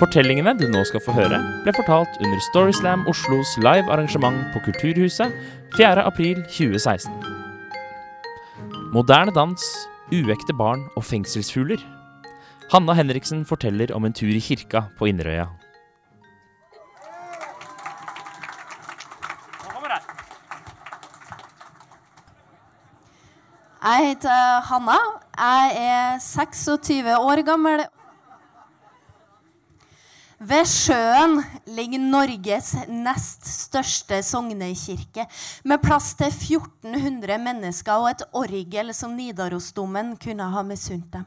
Fortellingene du nå skal få høre, ble fortalt under Storyslam Oslos live arrangement på Kulturhuset 4. april 2016. Moderne dans, uekte barn og fengselsfugler. Hanna Henriksen forteller om en tur i kirka på Inderøya. Jeg heter Hanna. Jeg er 26 år gammel. Ved sjøen ligger Norges nest største sognekirke, med plass til 1400 mennesker og et orgel som Nidarosdomen kunne ha misunt dem.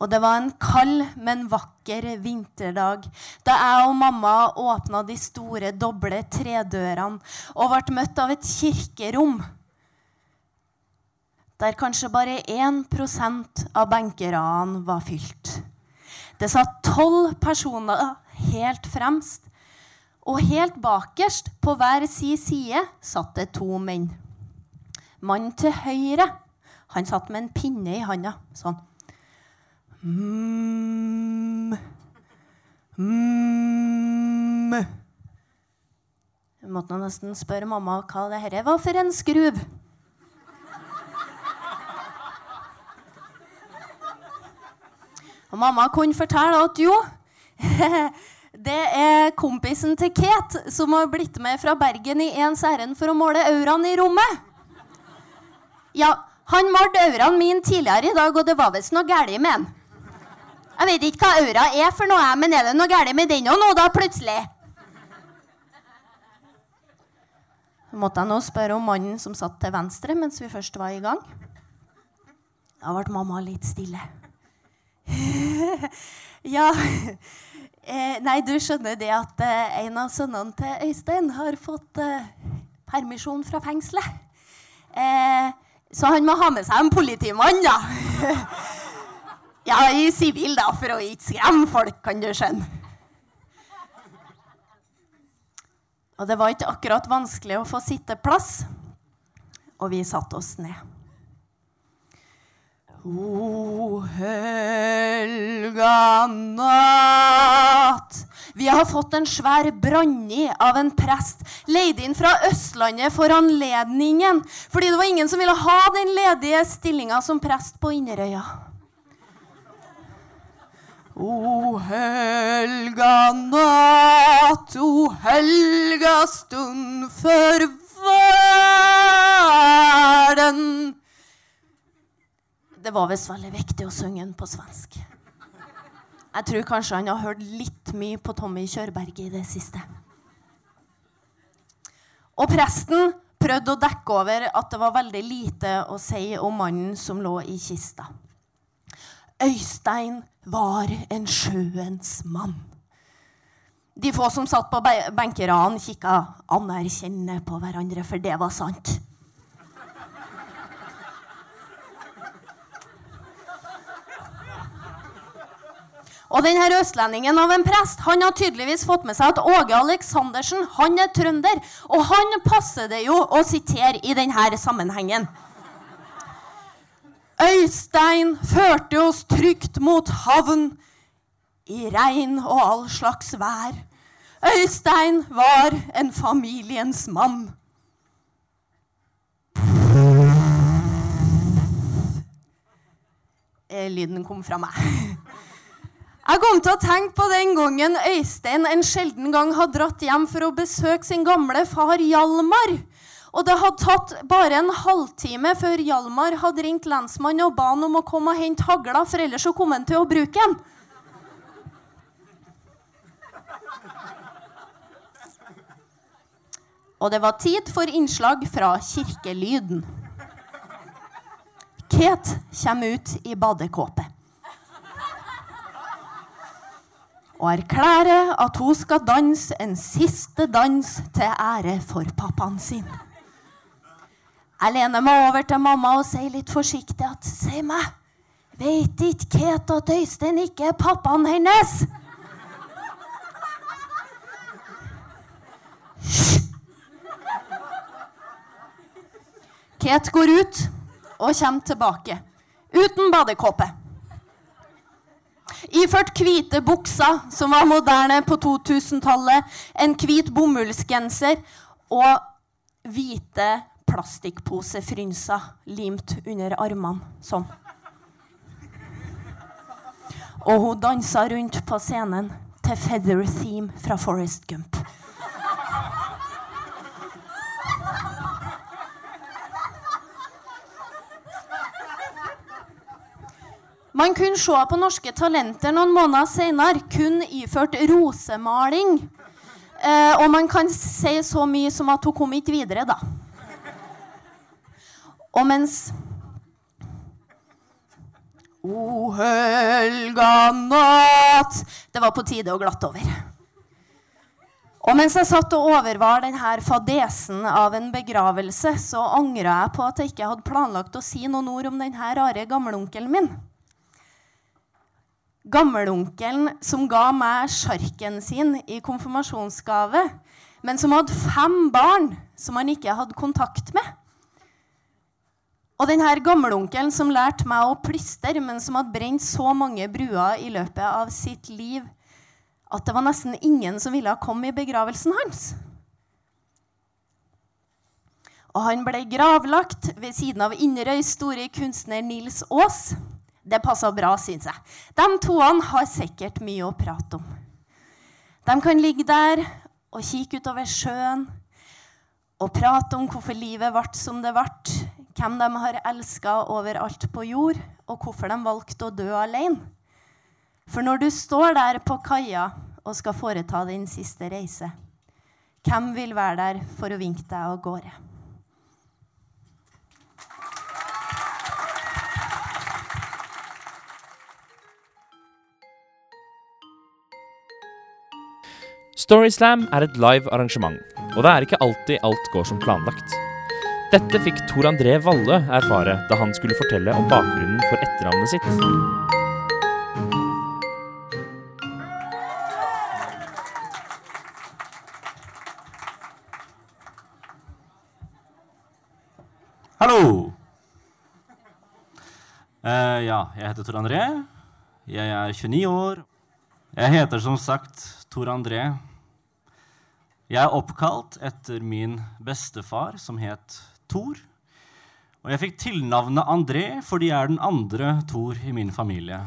Og det var en kald, men vakker vinterdag da jeg og mamma åpna de store, doble tredørene og ble møtt av et kirkerom der kanskje bare 1% av benkeradene var fylt. Det satt tolv personer helt fremst, og helt bakerst, på hver sin side, satt det to menn. Mannen til høyre han satt med en pinne i handa, sånn. Mm. Mm. Jeg måtte nesten spørre mamma hva det her var for en skruv. Og mamma kunne fortelle at jo, det er kompisen til Kate som har blitt med fra Bergen i ens ærend for å måle auraen i rommet. Ja, han målte auraen min tidligere i dag, og det var visst noe galt med den. Jeg vet ikke hva aura er for noe, men er det noe galt med den òg nå, da, plutselig? Så måtte jeg nå spørre om mannen som satt til venstre mens vi først var i gang. Da ble mamma litt stille. ja eh, Nei, du skjønner det at eh, en av sønnene til Øystein har fått eh, permisjon fra fengselet. Eh, så han må ha med seg en politimann, da. ja, i sivil, da, for å ikke skremme folk, kan du skjønne. Og det var ikke akkurat vanskelig å få sitteplass, og vi satte oss ned. O helga natt. Vi har fått en svær branni av en prest, leid inn fra Østlandet for anledningen, fordi det var ingen som ville ha den ledige stillinga som prest på Inderøya. O helga natt, o helga stund for verden det var visst veldig viktig å synge den på svensk. Jeg tror kanskje han har hørt litt mye på Tommy Kjørberg i det siste. Og presten prøvde å dekke over at det var veldig lite å si om mannen som lå i kista. Øystein var en sjøens mann. De få som satt på benkeradene, kikka anerkjennende på hverandre, for det var sant. Og denne østlendingen av en prest han har tydeligvis fått med seg at Åge Aleksandersen han er trønder. Og han passer det jo å sitere i denne sammenhengen. Øystein førte oss trygt mot havn i regn og all slags vær. Øystein var en familiens mann. Eh, lyden kom fra meg. Jeg kom til å tenke på den gangen Øystein en sjelden gang hadde dratt hjem for å besøke sin gamle far Hjalmar. Og det hadde tatt bare en halvtime før Hjalmar hadde ringt lensmannen og ba han om å komme og hente hagla, for ellers så kom han til å bruke den. Og det var tid for innslag fra kirkelyden. Kate kommer ut i badekåpe. Og erklærer at hun skal danse en siste dans til ære for pappaen sin. Jeg lener meg over til mamma og sier litt forsiktig at Si meg, veit ikke Kate at Øystein ikke er pappaen hennes? Hysj! Kate går ut og kommer tilbake uten badekåpe. Iført hvite bukser, som var moderne på 2000-tallet, en hvit bomullsgenser og hvite plastikkposefrynser limt under armene. Sånn. Og hun dansa rundt på scenen til Feather Theme fra Forest Gump. Man kunne se på Norske Talenter noen måneder senere, kun iført rosemaling. Eh, og man kan si så mye som at hun kom ikke videre, da. Og mens O helga natt Det var på tide å glatte over. Og mens jeg satt og overvar denne fadesen av en begravelse, så angra jeg på at jeg ikke hadde planlagt å si noen ord om denne rare gamleonkelen min. Gammelonkelen som ga meg sjarken sin i konfirmasjonsgave, men som hadde fem barn som han ikke hadde kontakt med. Og denne gammelonkelen som lærte meg å plystre, men som hadde brent så mange bruer i løpet av sitt liv at det var nesten ingen som ville komme i begravelsen hans. Og han ble gravlagt ved siden av Inderøys store kunstner Nils Aas. Det passer bra, syns jeg. De toene har sikkert mye å prate om. De kan ligge der og kikke utover sjøen og prate om hvorfor livet ble som det ble, hvem de har elska overalt på jord, og hvorfor de valgte å dø alene. For når du står der på kaia og skal foreta din siste reise, hvem vil være der for å vinke deg av gårde? Storyslam er et live arrangement, og det er ikke alltid alt går som planlagt. Dette fikk Tor André Valle erfare da han skulle fortelle om bakgrunnen for etternavnet sitt. Hallo! Uh, ja, jeg heter Tor André. Jeg er 29 år. Jeg heter som sagt Tor André. Jeg er oppkalt etter min bestefar, som het Tor. Og jeg fikk tilnavnet André fordi jeg er den andre Tor i min familie.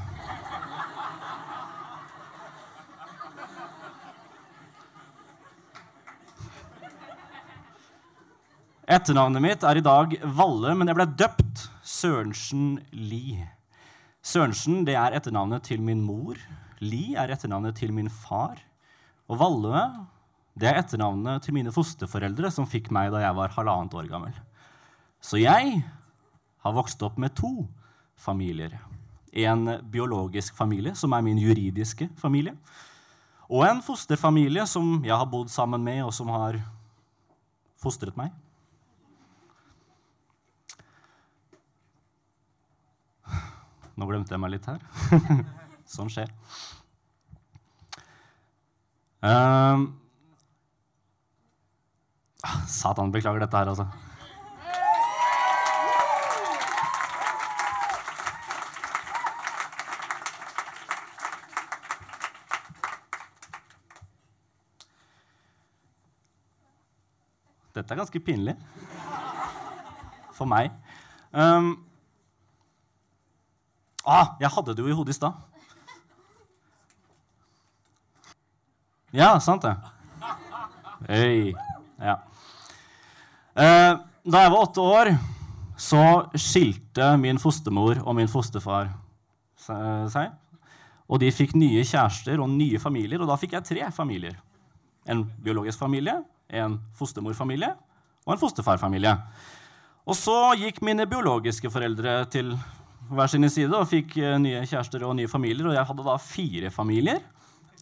Etternavnet mitt er i dag Valle, men jeg ble døpt Sørensen Lie. Sørensen det er etternavnet til min mor. Lie er etternavnet til min far. Og Valle det er etternavnet til mine fosterforeldre, som fikk meg da jeg var halvannet år gammel. Så jeg har vokst opp med to familier. En biologisk familie, som er min juridiske familie. Og en fosterfamilie som jeg har bodd sammen med, og som har fostret meg. Nå glemte jeg meg litt her. sånn skjer. Um, satan, beklager dette her, altså. Dette er ganske pinlig. For meg. Um, ah, jeg hadde det jo i hodet i stad. Ja, sant det. Øy. Ja. Eh, da jeg var åtte år, så skilte min fostermor og min fosterfar seg. Og de fikk nye kjærester og nye familier, og da fikk jeg tre familier. En biologisk familie, en fostermorfamilie og en fosterfarfamilie. Og så gikk mine biologiske foreldre til hver sin side og fikk nye kjærester og nye familier, og jeg hadde da fire familier.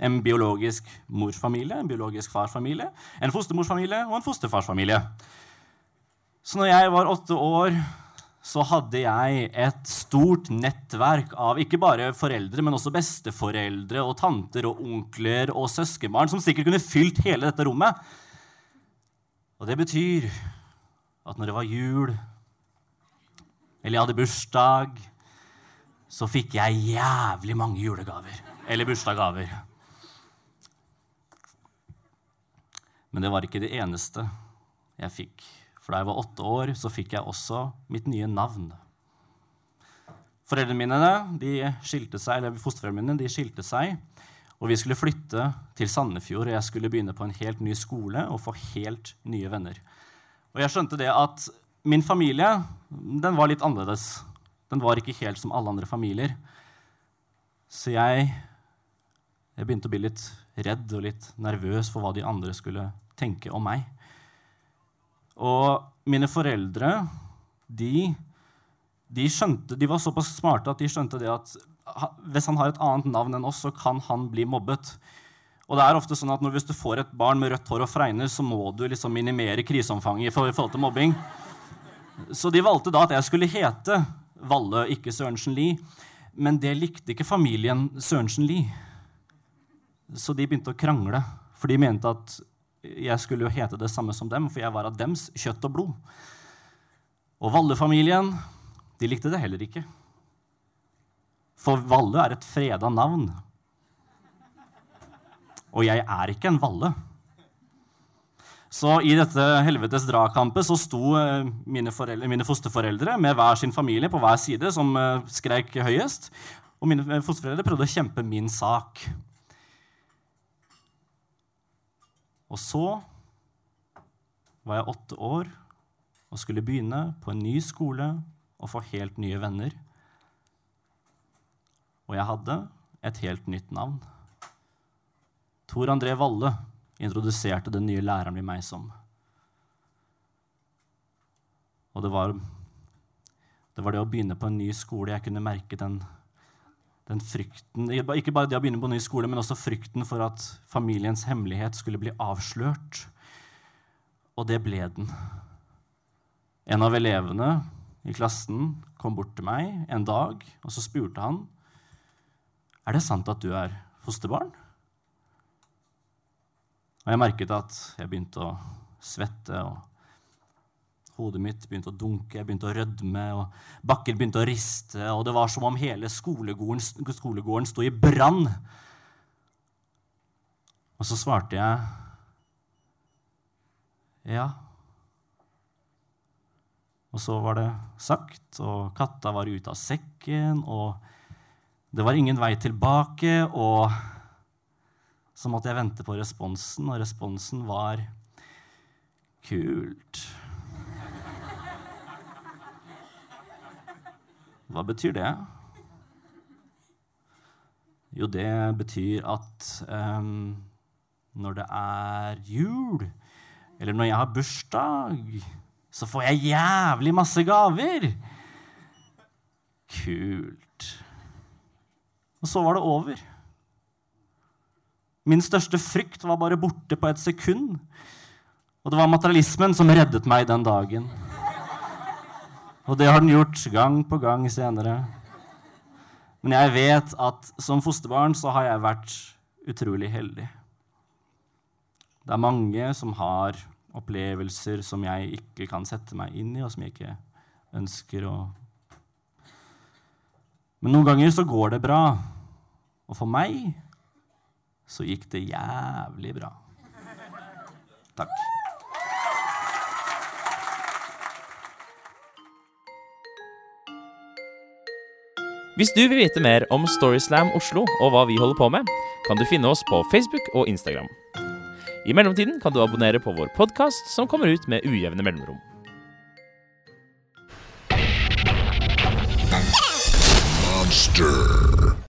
En biologisk morsfamilie, en biologisk farsfamilie, en fostermorsfamilie og en fosterfarsfamilie. Så når jeg var åtte år, så hadde jeg et stort nettverk av ikke bare foreldre, men også besteforeldre og tanter og onkler og søskenbarn som sikkert kunne fylt hele dette rommet. Og det betyr at når det var jul, eller jeg hadde bursdag, så fikk jeg jævlig mange julegaver. eller bursdagsgaver. Men det var ikke det eneste jeg fikk. For da jeg var åtte år, så fikk jeg også mitt nye navn. Foreldrene mine de skilte seg, eller fosterforeldrene mine de skilte seg, og vi skulle flytte til Sandefjord. og Jeg skulle begynne på en helt ny skole og få helt nye venner. Og jeg skjønte det at min familie den var litt annerledes. Den var ikke helt som alle andre familier. Så jeg, jeg begynte å bli litt redd og litt nervøs for hva de andre skulle tenke om meg. Og mine foreldre, de, de, skjønte, de var såpass smarte at de skjønte det at hvis han har et annet navn enn oss, så kan han bli mobbet. Og det er ofte sånn at når, Hvis du får et barn med rødt hår og fregner, så må du liksom minimere kriseomfanget i forhold til mobbing. Så de valgte da at jeg skulle hete Valle, ikke Sørensen Lie. Men det likte ikke familien Sørensen Lie. Så de begynte å krangle, for de mente at jeg skulle jo hete det samme som dem, for jeg var av dems kjøtt og blod. Og Valle-familien de likte det heller ikke. For Valle er et freda navn. Og jeg er ikke en Valle. Så i dette helvetes dragkampet så sto eh, mine, mine, fosterforeldre med hver sin familie på hver side, som uh, skreik høyest. Og mine fosterforeldre prøvde å kjempe min sak. Og så var jeg åtte år og skulle begynne på en ny skole og få helt nye venner. Og jeg hadde et helt nytt navn. Tor André Valle introduserte den nye læreren i meg som. Og det var, det var det å begynne på en ny skole jeg kunne merke den den frykten, Ikke bare det å begynne på ny skole, men også frykten for at familiens hemmelighet skulle bli avslørt. Og det ble den. En av elevene i klassen kom bort til meg en dag, og så spurte han er det sant at du er fosterbarn. Og jeg merket at jeg begynte å svette. og Hodet mitt begynte å dunke, jeg begynte å rødme, og bakken begynte å riste. Og det var som om hele skolegården, skolegården sto i brann. Og så svarte jeg ja. Og så var det sagt, og katta var ute av sekken, og det var ingen vei tilbake. Og så måtte jeg vente på responsen, og responsen var kult. Hva betyr det? Jo, det betyr at um, når det er jul, eller når jeg har bursdag, så får jeg jævlig masse gaver. Kult. Og så var det over. Min største frykt var bare borte på et sekund. Og det var materialismen som reddet meg den dagen. Og det har den gjort gang på gang senere. Men jeg vet at som fosterbarn så har jeg vært utrolig heldig. Det er mange som har opplevelser som jeg ikke kan sette meg inn i, og som jeg ikke ønsker å Men noen ganger så går det bra. Og for meg så gikk det jævlig bra. Takk. Hvis du vil vite mer om Storyslam Oslo og hva vi holder på med, kan du finne oss på Facebook og Instagram. I mellomtiden kan du abonnere på vår podkast, som kommer ut med ujevne mellomrom. Monster.